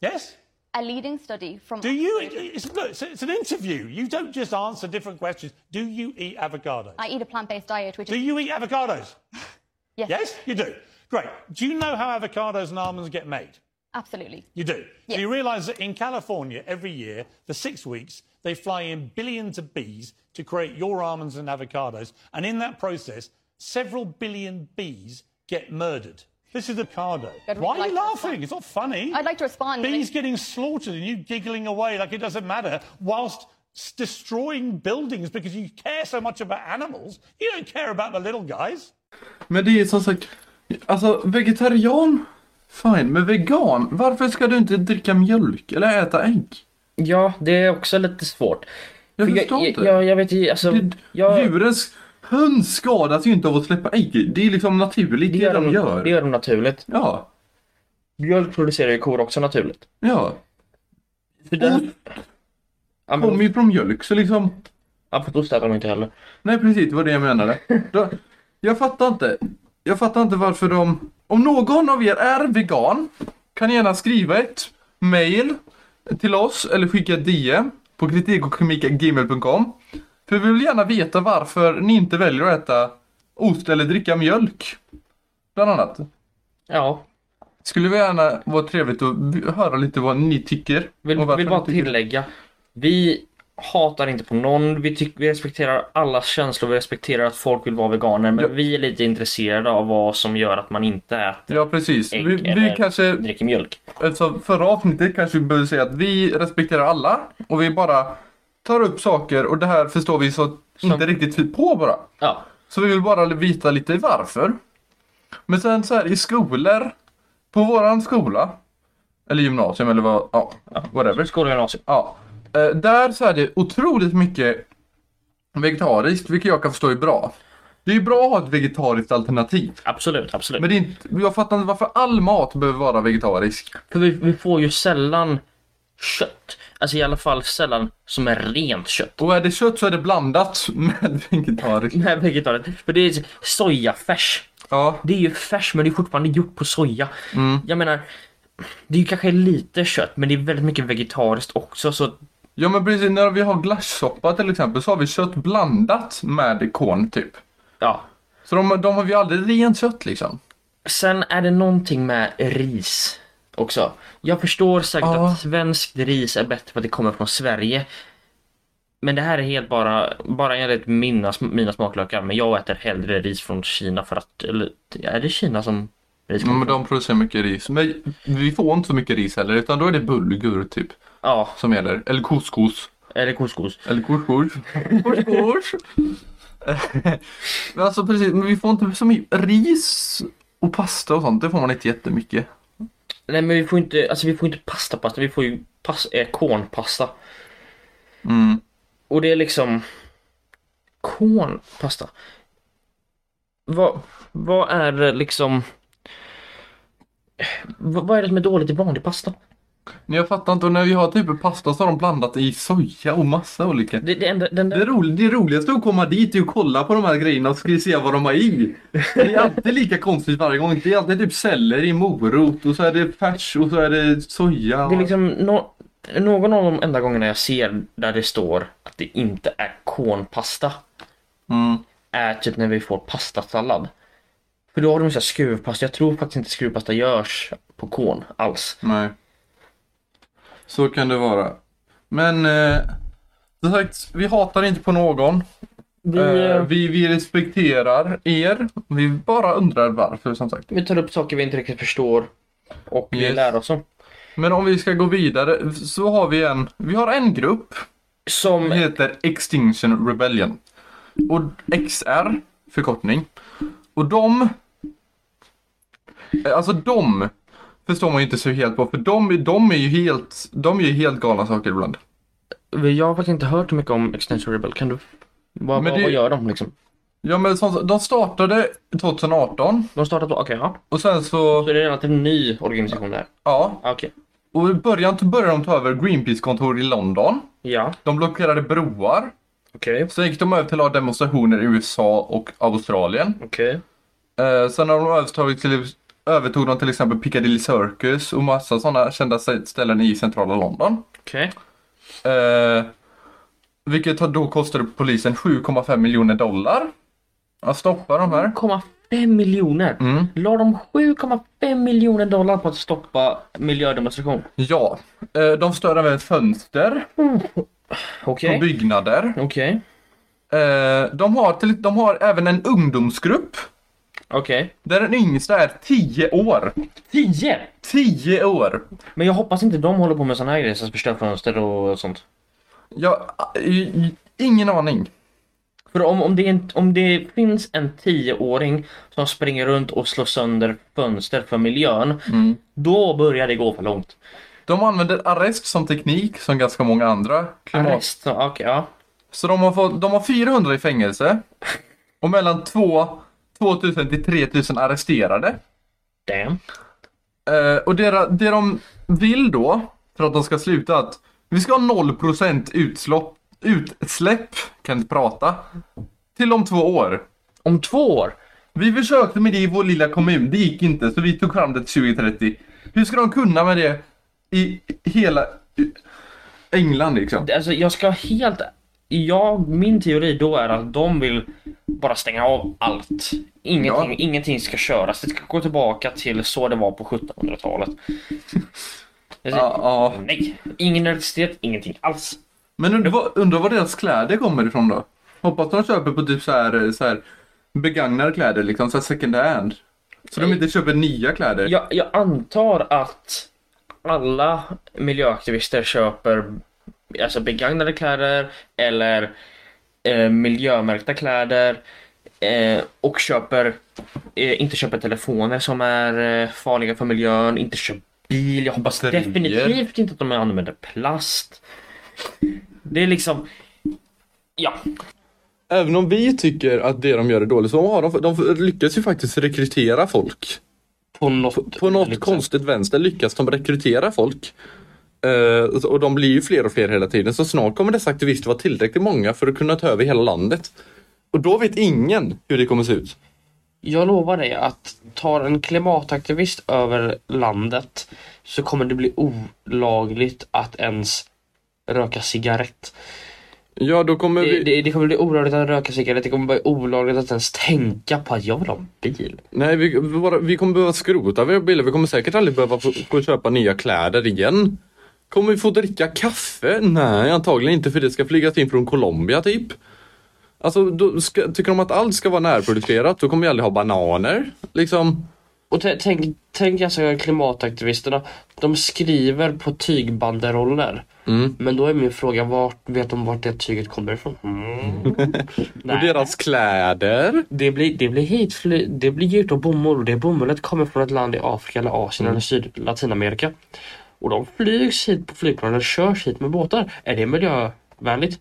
Yes? A leading study from Do you? It's, look, it's, it's an interview. You don't just answer different questions. Do you eat avocados? I eat a plant-based diet, which Do is you eat avocados? [LAUGHS] yes, Yes, you do. Great. Do you know how avocados and almonds get made? absolutely. You do. So you realise that in California, every year, for six weeks, they fly in billions of bees to create your almonds and avocados. And in that process, several billion bees get murdered. This is avocado. I'd Why are you laughing? It's not funny. I'd like to respond. Bees getting slaughtered and you giggling away like it doesn't matter whilst destroying buildings because you care so much about animals. You don't care about the little guys. Men det är som sagt, alltså vegetarian, fine, men vegan, varför ska du inte dricka mjölk eller äta ägg? Ja, det är också lite svårt. Jag För förstår jag, inte. Jag, jag vet ju, alltså... Jag, Djurens, höns skadas ju inte av att släppa ägg. Det är liksom naturligt det, de gör. Det gör de naturligt. Ja. Mjölk producerar ju kor också naturligt. Ja. För den... Ja, Kommer ju från mjölk så liksom. Ja, för ost äter de inte heller. Nej precis, det var det jag menade. Jag fattar inte. Jag fattar inte varför de... Om någon av er är vegan kan gärna skriva ett mail till oss eller skicka ett DM på kritikochemikagmail.com. För vi vill gärna veta varför ni inte väljer att äta ost eller dricka mjölk. Bland annat. Ja. Skulle vi gärna vara trevligt att höra lite vad ni tycker. Vill, vill bara tycker. tillägga. Vi hatar inte på någon. Vi, tyck, vi respekterar allas känslor. Vi respekterar att folk vill vara veganer. Men vi är lite intresserade av vad som gör att man inte äter Ja precis. ägg Vi, vi eller kanske... dricker mjölk. Alltså förra avsnittet kanske vi behöver säga att vi respekterar alla och vi bara tar upp saker och det här förstår vi så inte riktigt på bara. Ja. Så vi vill bara veta lite varför. Men sen så här i skolor, på våran skola, eller gymnasium eller vad, ja, whatever. Skola och gymnasium. Ja. Eh, Där så är det otroligt mycket vegetariskt, vilket jag kan förstå är bra. Det är ju bra att ha ett vegetariskt alternativ. Absolut, absolut. Men det är inte, jag fattar inte varför all mat behöver vara vegetarisk. För vi, vi får ju sällan kött. Alltså i alla fall sällan som är rent kött. Och är det kött så är det blandat [LAUGHS] med vegetariskt. [LAUGHS] Med vegetariskt. För det är sojafärs. Ja. Det är ju färs men det är fortfarande gjort på soja. Mm. Jag menar, det är ju kanske lite kött men det är väldigt mycket vegetariskt också så Ja men precis, när vi har glassoppa till exempel så har vi kött blandat med korn typ. Ja. Så de, de har vi aldrig rent kött liksom. Sen är det någonting med ris också. Jag förstår säkert Ja. att svenskt ris är bättre för att det kommer från Sverige. Men det här är helt bara, bara enligt mina, mina smaklökar. Men jag äter hellre ris från Kina för att, eller är det Kina som ris Ja, kommer men de producerar mycket ris. Men vi får inte så mycket ris heller utan då är det bulgur typ. Ja. Som gäller. Eller couscous. Eller couscous. Eller couscous. couscous. [LAUGHS] men alltså precis, men vi får inte så mycket ris och pasta och sånt. Det får man inte jättemycket. Nej men vi får inte, alltså vi får inte pasta pasta, vi får ju pas, eh, kornpasta. Mm. Och det är liksom kornpasta. Vad, vad är det liksom vad, vad är det som är dåligt i vanlig pasta? Men jag fattar inte, och när vi har typ pasta så har de blandat i soja och massa olika. Det, det, enda, den det, roliga, det roligaste är att komma dit är att kolla på de här grejerna och se vad de har i. Det är alltid lika konstigt varje gång. Det är alltid typ selleri, morot och så är det färs och så är det soja. Det är liksom nå- någon av de enda gångerna jag ser där det står att det inte är kornpasta. Mm. Är typ när vi får pastasallad. För då har de så här skruvpasta. Jag tror faktiskt inte skruvpasta görs på korn alls. Nej. Så kan det vara. Men eh, som sagt, vi hatar inte på någon. Vi, Eh, eh, vi, vi respekterar er. Vi bara undrar varför som sagt. Vi tar upp saker vi inte riktigt förstår och vi Yes. lär oss om. Men om vi ska gå vidare så har vi en, vi har en grupp som heter Extinction Rebellion. Och XR, förkortning. Och de, alltså de förstår man ju inte så helt på för de, de är ju helt, de är ju helt galna saker ibland. Jag har faktiskt inte hört så mycket om Extension Rebel. Kan du? Vad, Men vad, det- vad gör de liksom? Ja men som, de startade 2018. De startade okej ja. Och sen så... Så det är en relativt ny organisation där? Ja. Okej. Och i början började de ta över Greenpeace-kontor i London. Ja. De blockerade broar. Okej. Sen gick de över till att ha demonstrationer i USA och Australien. Okej. Eh, sen har de övertagit till, övertog de till exempel Piccadilly Circus och massa sådana kända ställen i centrala London. Okej. Eh, vilket då kostade polisen 7,5 miljoner dollar. Att stoppa de här. 7,5 miljoner? Mm. La de 7,5 miljoner dollar på att stoppa miljödemonstration? Ja. Eh, de stör även fönster Okej. på byggnader. Okej. Eh, de, har till, de har även en ungdomsgrupp. Okej. Där den yngsta är 10 år. 10? 10 år! Men jag hoppas inte de håller på med såna här grejer som förstör fönster och sånt. Ja, i- i- ingen aning. För om, om, det är en, om det finns en 10-åring som springer runt och slår sönder fönster för miljön, då börjar det gå för långt. De använder arrest som teknik som ganska många andra klimat. Arrest, ja, okej, ja. Så de har, fått, de har 400 i fängelse. Och mellan 2, 2000 till 3000 arresterade. Damn. Eh, och det, det de vill då, för att de ska sluta, att vi ska ha 0% utsläpp, utsläpp, kan inte prata, till om två år. Om två år? Vi försökte med det i vår lilla kommun, det gick inte, så vi tog fram det till 2030. Hur ska de kunna med det i hela England liksom? Alltså jag ska helt... Jag, min teori då är att de vill bara stänga av allt. Ingenting, ingenting ska köras. Det ska gå tillbaka till så det var på 1700-talet. Alltså, Ja, ja. Nej, ingen elektricitet, ingenting alls. Men undrar vad, undrar var deras kläder kommer ifrån då? Hoppas de köper på typ så här, så här begagnade kläder liksom, så här second hand. Så de inte köper nya kläder. Jag, jag antar att alla miljöaktivister köper alltså begagnade kläder eller eh, miljömärkta kläder eh, och köper eh, inte köper telefoner som är eh, farliga för miljön, inte köper bil. Jag hoppas Batterier. definitivt inte att de använder plast. Det är liksom, ja. Även om vi tycker att det de gör är dåligt så har de, de lyckas ju faktiskt rekrytera folk. På något, på något konstigt vänster lyckas de rekrytera folk. Eh, och de blir ju fler och fler hela tiden så snart kommer dessa aktivister vara tillräckligt många för att kunna ta över hela landet. Och då vet ingen hur det kommer se ut. Jag lovar dig att tar en klimataktivist över landet så kommer det bli olagligt att ens röka cigarett. Ja, då kommer det, vi... det, det kommer bli olagligt att röka cigarett, det kommer bli olagligt att ens tänka på att jag vill ha en bil. Nej, vi, vi bara, vi kommer behöva skrota våra bilar. Vi kommer säkert aldrig behöva få, få köpa nya kläder igen. Kommer vi få dricka kaffe? Nej, antagligen inte för det ska flygas in från Colombia typ. Alltså, då ska, tycker de att allt ska vara närproducerat, då kommer vi aldrig ha bananer. Liksom. Och tänk, tänk alltså klimataktivisterna, de skriver på tygbanderoller. Mm. Men då är min fråga, vart vet de vart det tyget kommer ifrån? Mm. [LAUGHS] Och deras kläder. Det blir, det blir hitfly, det blir gjort av bomull och det bomullet kommer från ett land i Afrika eller Asien Mm. eller Syd, Latinamerika. Och de flygs hit på flygplan eller körs hit med båtar. Är det miljövänligt?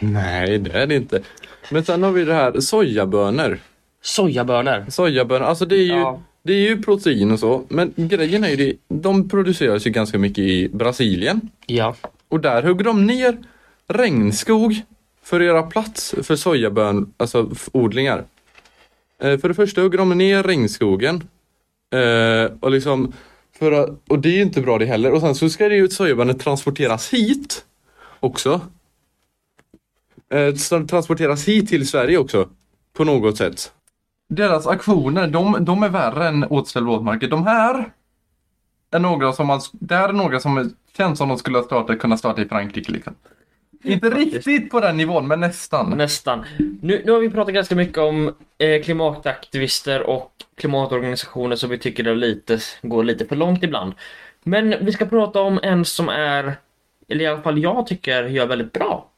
Nej, det är det inte. Men sen har vi det här sojabönor. Sojabönor? Sojabönor, alltså det är ju, Ja. det är ju protein och så. Men grejen är ju det, de produceras ju ganska mycket i Brasilien. Ja. Och där hugger de ner regnskog för att göra plats för sojabön, alltså odlingar. Eh, för det första hugger de ner regnskogen. Eh, och liksom för att, och det är ju inte bra det heller. Och sen så ska det ju sojabönor transporteras hit också. Eh, transporteras hit till Sverige också. På något sätt. Deras aktioner, de, de är värre än återställ våtmarker. De här är några som man, det här är några som känns som de skulle ha startat, kunna starta i Frankrike liksom. Inte riktigt på den nivån, men nästan. Nästan. Nu, nu har vi pratat ganska mycket om eh, klimataktivister och klimatorganisationer som vi tycker är lite, går lite för långt ibland. Men vi ska prata om en som är, eller i alla fall jag tycker gör väldigt bra.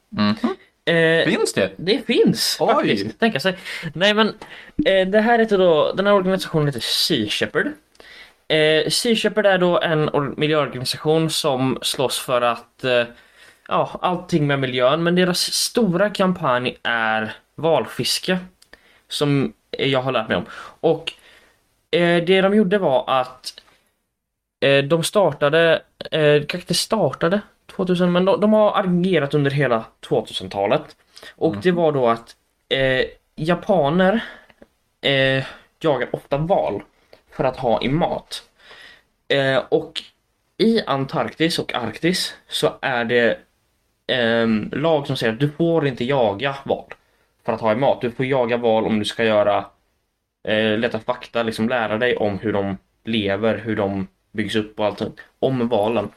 Eh, finns det? Det finns faktiskt, tänka sig. Nej men, eh, det här heter då, den här organisationen heter Sea Shepherd. Eh, sea Shepherd är då en or- miljöorganisation som slåss för att eh, ja, allting med miljön, men deras stora kampanj är valfiske. Som jag har lärt mig om. Och eh, det de gjorde var att eh, de startade, eh, kanske inte startade 2000, men de, de har agerat under hela 2000-talet. Och det var då att eh, japaner eh, jagar ofta val för att ha i mat. Eh, och i Antarktis och Arktis så är det ehm, lag som säger att du får inte jaga val för att ha i mat. Du får jaga val om du ska göra eh, leta fakta, liksom lära dig om hur de lever, hur de byggs upp och allt om valen.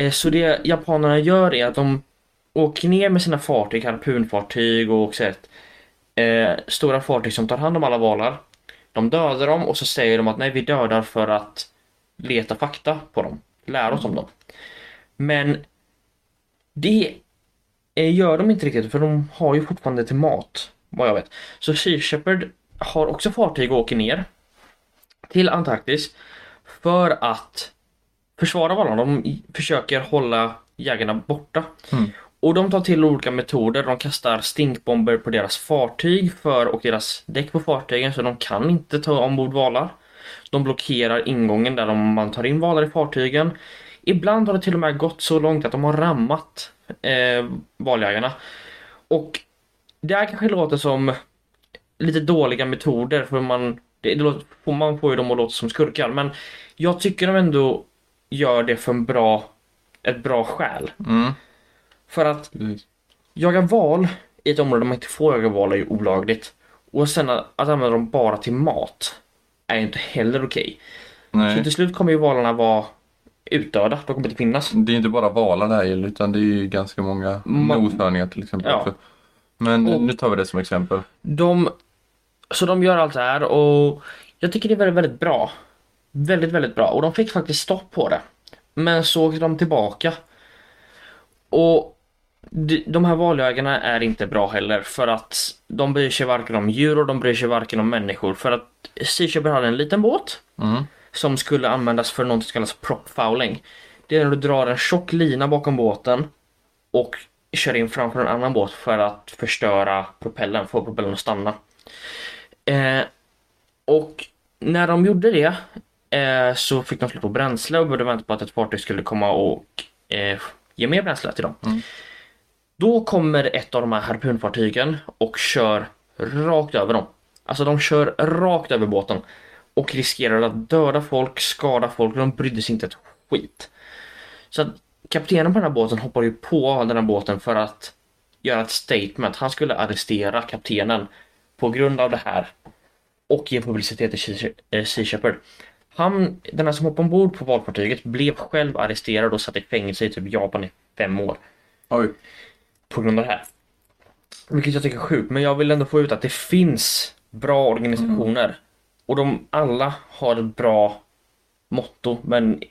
Eh, så det japanerna gör är att de åker ner med sina fartyg, harpunfartyg och så ett, eh, stora fartyg som tar hand om alla valar. De dödar dem och så säger de att nej, vi dödar för att leta fakta på dem, lära oss om dem. Men det eh, gör de inte riktigt för de har ju fortfarande till mat, vad jag vet. Så Sea Shepherd har också fartyg och åker ner till Antarktis för att försvara valarna. De försöker hålla jägarna borta. Och de tar till olika metoder. De kastar stinkbomber på deras fartyg för, och deras däck på fartygen så de kan inte ta ombord valar. De blockerar ingången där de, man tar in valar i fartygen. Ibland har det till och med gått så långt att de har rammat eh, valjägarna. Och det här kanske låter som lite dåliga metoder för man, det, det man får ju dem att låta som skurkar men jag tycker de ändå gör det för en bra, ett bra skäl. Mm. För att jaga val i ett område där man inte får jaga val är ju olagligt. Och sen att, att använda dem bara till mat är inte heller okej. Nej. Så till slut kommer ju valarna vara utdöda, de kommer inte finnas. Det är inte bara valar det här gäller utan det är ju ganska många Ma- noshörningar till exempel Ja. Men Och- nu tar vi det som exempel. De, så de gör allt det här och jag tycker det är väldigt, väldigt bra. Väldigt, väldigt bra. Och de fick faktiskt stopp på det. Men så åkte de tillbaka. Och de, här valjägarna är inte bra heller för att de bryr sig varken om djur och de bryr sig varken om människor för att Sea Shepherd hade en liten båt Mm. som skulle användas för något som kallas prop fouling. Det är när du drar en tjock lina bakom båten och kör in framför en annan båt för att förstöra propellen, få propellen att stanna. Eh, och när de gjorde det eh, så fick de slut på bränsle och började vänta på att ett fartyg skulle komma och eh, ge mer bränsle till dem. Då kommer ett av de här harpunfartygen och kör rakt över dem. Alltså de kör rakt över båten och riskerar att döda folk, skada folk och de brydde sig inte ett skit. Så kaptenen på den här båten hoppade ju på den här båten för att göra ett statement. Han skulle arrestera kaptenen på grund av det här och ge publicitet till Sea- eh, Sea Shepherd. Han, den här som hoppade ombord på valfartyget blev själv arresterad och satt i fängelse i typ Japan i fem år. Oj. På grund av det här. Vilket jag tycker är sjukt, men jag vill ändå få ut att det finns bra organisationer. Och de alla har ett bra motto, men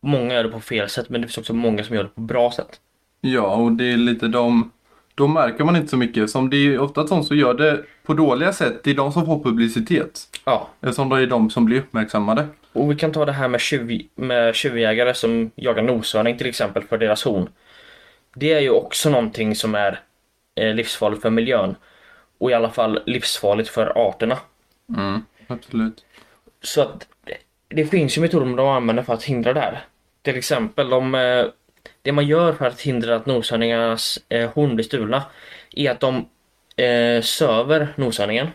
många gör det på fel sätt, men det finns också många som gör det på bra sätt. Ja, och det är lite de... Då märker man inte så mycket. Som det är ofta de som gör det på dåliga sätt, det är de som får publicitet. Ja. Eftersom det är de som blir uppmärksammade. Och vi kan ta det här med, tjuv, med tjuvjägare som jagar noshörning till exempel för deras horn. Det är ju också någonting som är eh, livsfarligt för miljön. Och i alla fall livsfarligt för arterna. Mm, absolut. Så att det- finns ju metoder de använder för att hindra det här. Till exempel de, eh, det man gör för att hindra att noshörningarnas eh, horn blir stulna är att de eh, söver noshörningen.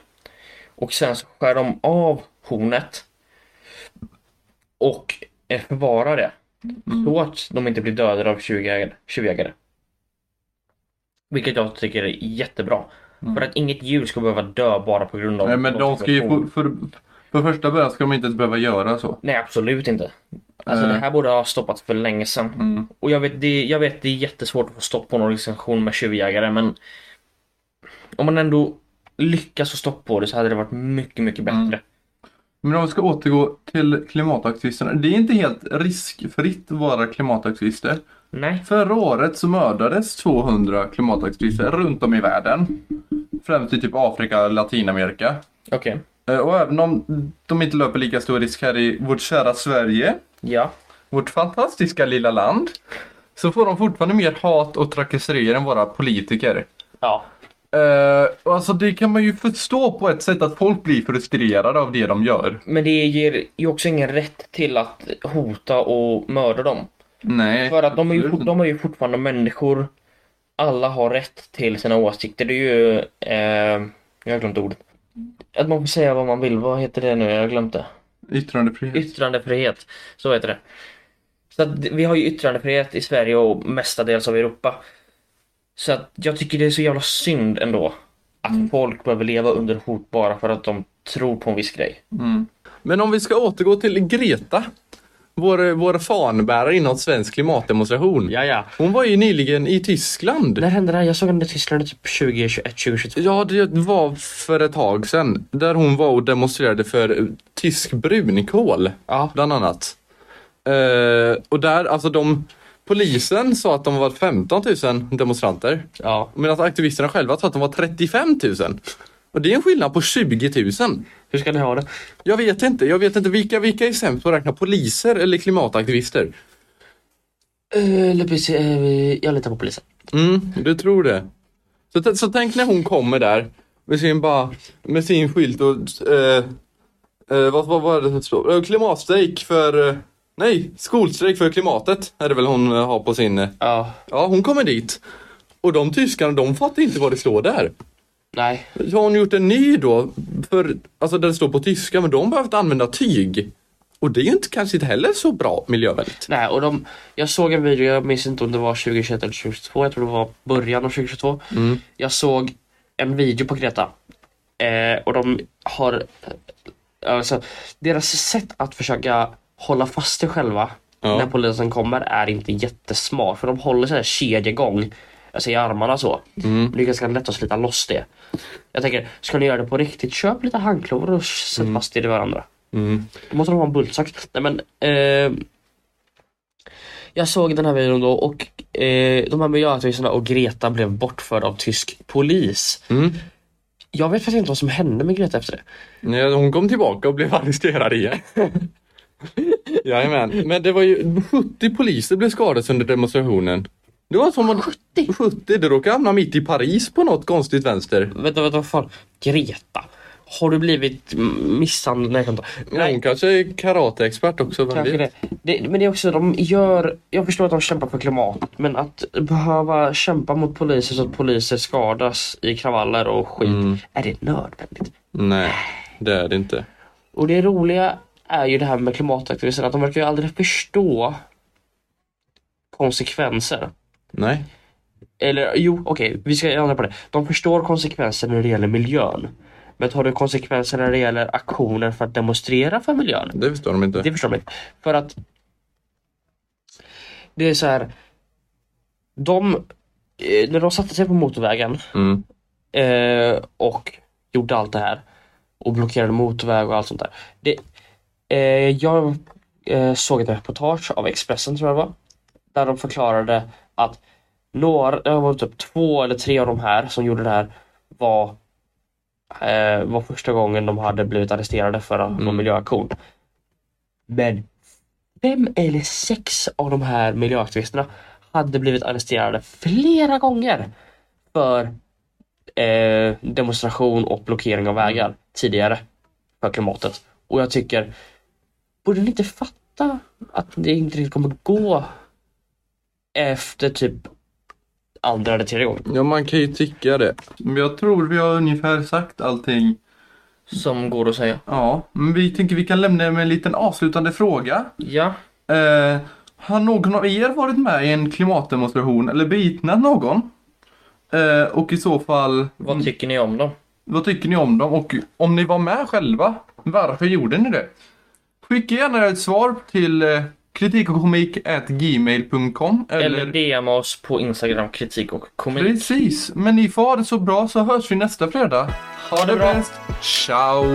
Och sen så skär de av hornet och eh, förvarar det. Så att de inte blir dödade av tjuvjägare. Vilket jag tycker är jättebra. För att inget djur ska behöva dö bara på grund av Nej, men de ska ju få, för, för första början ska de inte ens behöva göra så. Nej, absolut inte. Alltså Eh. det här borde ha stoppats för länge sedan. Och jag vet, det, jag vet det är jättesvårt att få stopp på en organisation med tjuvjägare men om man ändå lyckas få stopp på det så hade det varit mycket, mycket bättre. Men om vi ska återgå till klimataktivisterna. Det är inte helt riskfritt att vara klimataktivister. Nej. Förra året så mördades 200 klimataktivister runt om i världen. Främst i typ Afrika och Latinamerika. Okej. Eh, Och även om de inte löper lika stor risk här i vårt kära Sverige. Ja. Vårt fantastiska lilla land. Så får de fortfarande mer hat och trakasserier än våra politiker. Ja. Uh, alltså det kan man ju förstå på ett sätt att folk blir frustrerade av det de gör. Men det ger ju också ingen rätt till att hota och mörda dem. Nej. För att de är ju, de är ju fortfarande människor. Alla har rätt till sina åsikter. Det är ju... Eh, jag har glömt ordet. Att man får säga vad man vill. Vad heter det nu? Jag har glömt det. Yttrandefrihet. Yttrandefrihet. Så heter det. Så att vi har ju yttrandefrihet i Sverige och mestadels av Europa. Så att jag tycker det är så jävla synd ändå. Att folk behöver leva under hot bara för att de tror på en viss grej. Mm. Men om vi ska återgå till Greta. Vår, vår fanbärare inom svensk klimatdemonstration. Ja, ja. Hon var ju nyligen i Tyskland. När hände det här? Jag såg henne i Tyskland typ 2021, 2022. Ja, det var för ett tag sedan. Där hon var och demonstrerade för tysk brunkol. Ja. Bland annat. Eh, och där, alltså de... Polisen sa att de var 15 000 demonstranter. Ja. Medan aktivisterna själva sa att de var 35 000. Och det är en skillnad på 20 000. Hur ska ni ha det? Jag vet inte. Jag vet inte vilka, vilka är sämst på att räkna poliser eller klimataktivister? Uh, jag litar på polisen. Mm, du tror det. Så, så tänk när hon kommer där med sin, bara, med sin skylt och eh, eh, vad, vad var det som stod? Eh, Klimatstrejk för eh, Nej, skolstrejk för klimatet är det väl hon eh, har på sin... eh, Ja. Ja, hon kommer dit. Och de tyskarna, de fattar inte vad det står där. Nej. Så har hon gjort en ny då, för, alltså det står på tyska, men de har behövt använda tyg. Och det är ju inte, kanske inte heller så bra miljövänligt. Nej, och de, jag såg en video, jag minns inte om det var 2021 eller 2022, jag tror det var början av 2022. Mm. Jag såg en video på Greta. Eh, och de har, alltså deras sätt att försöka hålla fast sig själva Ja. när polisen kommer är inte jättesmart. För de håller så här kedjegång, alltså i armarna så. Mm. Det är ganska lätt att slita loss det. Jag tänker, ska ni göra det på riktigt, köp lite handklovar och sätt fast det i varandra. Mm. Då måste de ha en bultsax. Nej men, eh, jag såg den här videon då och eh, de här miljöaktivisterna och Greta blev bortförd av tysk polis. Jag vet faktiskt inte vad som hände med Greta efter det. Nej, hon kom tillbaka och blev arresterad igen. [LAUGHS] Jajamän, men det var ju 70 poliser blev skadade under demonstrationen. Det var som att 70? 70, det råkade hamna mitt i Paris på något konstigt vänster. Vänta, vänta, vad fan? Greta? Har du blivit misshandlad? Nej, jag. Hon kanske är karateexpert också, Kanske det. det. Men det är också, de gör, jag förstår att de kämpar för klimatet men att behöva kämpa mot poliser så att poliser skadas i kravaller och skit, Mm. är det nödvändigt? Nej, det är det inte. Och det roliga är ju det här med klimataktivisterna, att de verkar ju aldrig förstå konsekvenser. Nej. Eller jo, okej, vi ska ändra på det. De förstår konsekvenser när det gäller miljön. Men tar du konsekvenser när det gäller aktioner för att demonstrera för miljön? Det förstår de inte. Det förstår de inte. För att det är så här. De, eh, när de satte sig på motorvägen Mm. eh, och gjorde allt det här och blockerade motorväg och allt sånt där. Det, eh, jag eh, såg ett reportage av Expressen tror jag det var. Där de förklarade att några, det var typ två eller tre av de här som gjorde det här var, eh, var första gången de hade blivit arresterade för någon miljöaktion. Men fem eller sex av de här miljöaktivisterna hade blivit arresterade flera gånger för eh, demonstration och blockering av vägar tidigare för klimatet. Och jag tycker, borde ni inte fatta att det inte riktigt kommer gå efter typ andra eller tredje gången? Ja, man kan ju tycka det. Men jag tror vi har ungefär sagt allting. Som går att säga. Ja, men vi tänker vi kan lämna med en liten avslutande fråga. Ja. Eh, har någon av er varit med i en klimatdemonstration eller bevittnat någon? Eh, och i så fall... Vad tycker ni om dem? Vad tycker ni om dem? Och om ni var med själva, varför gjorde ni det? Skicka gärna ett svar till eh, kritikochkomik.gmail.com Eller DM oss på Instagram, kritik och komik. Precis, men ni får ha det så bra så hörs vi nästa fredag. Ha det bra. bäst. Ciao!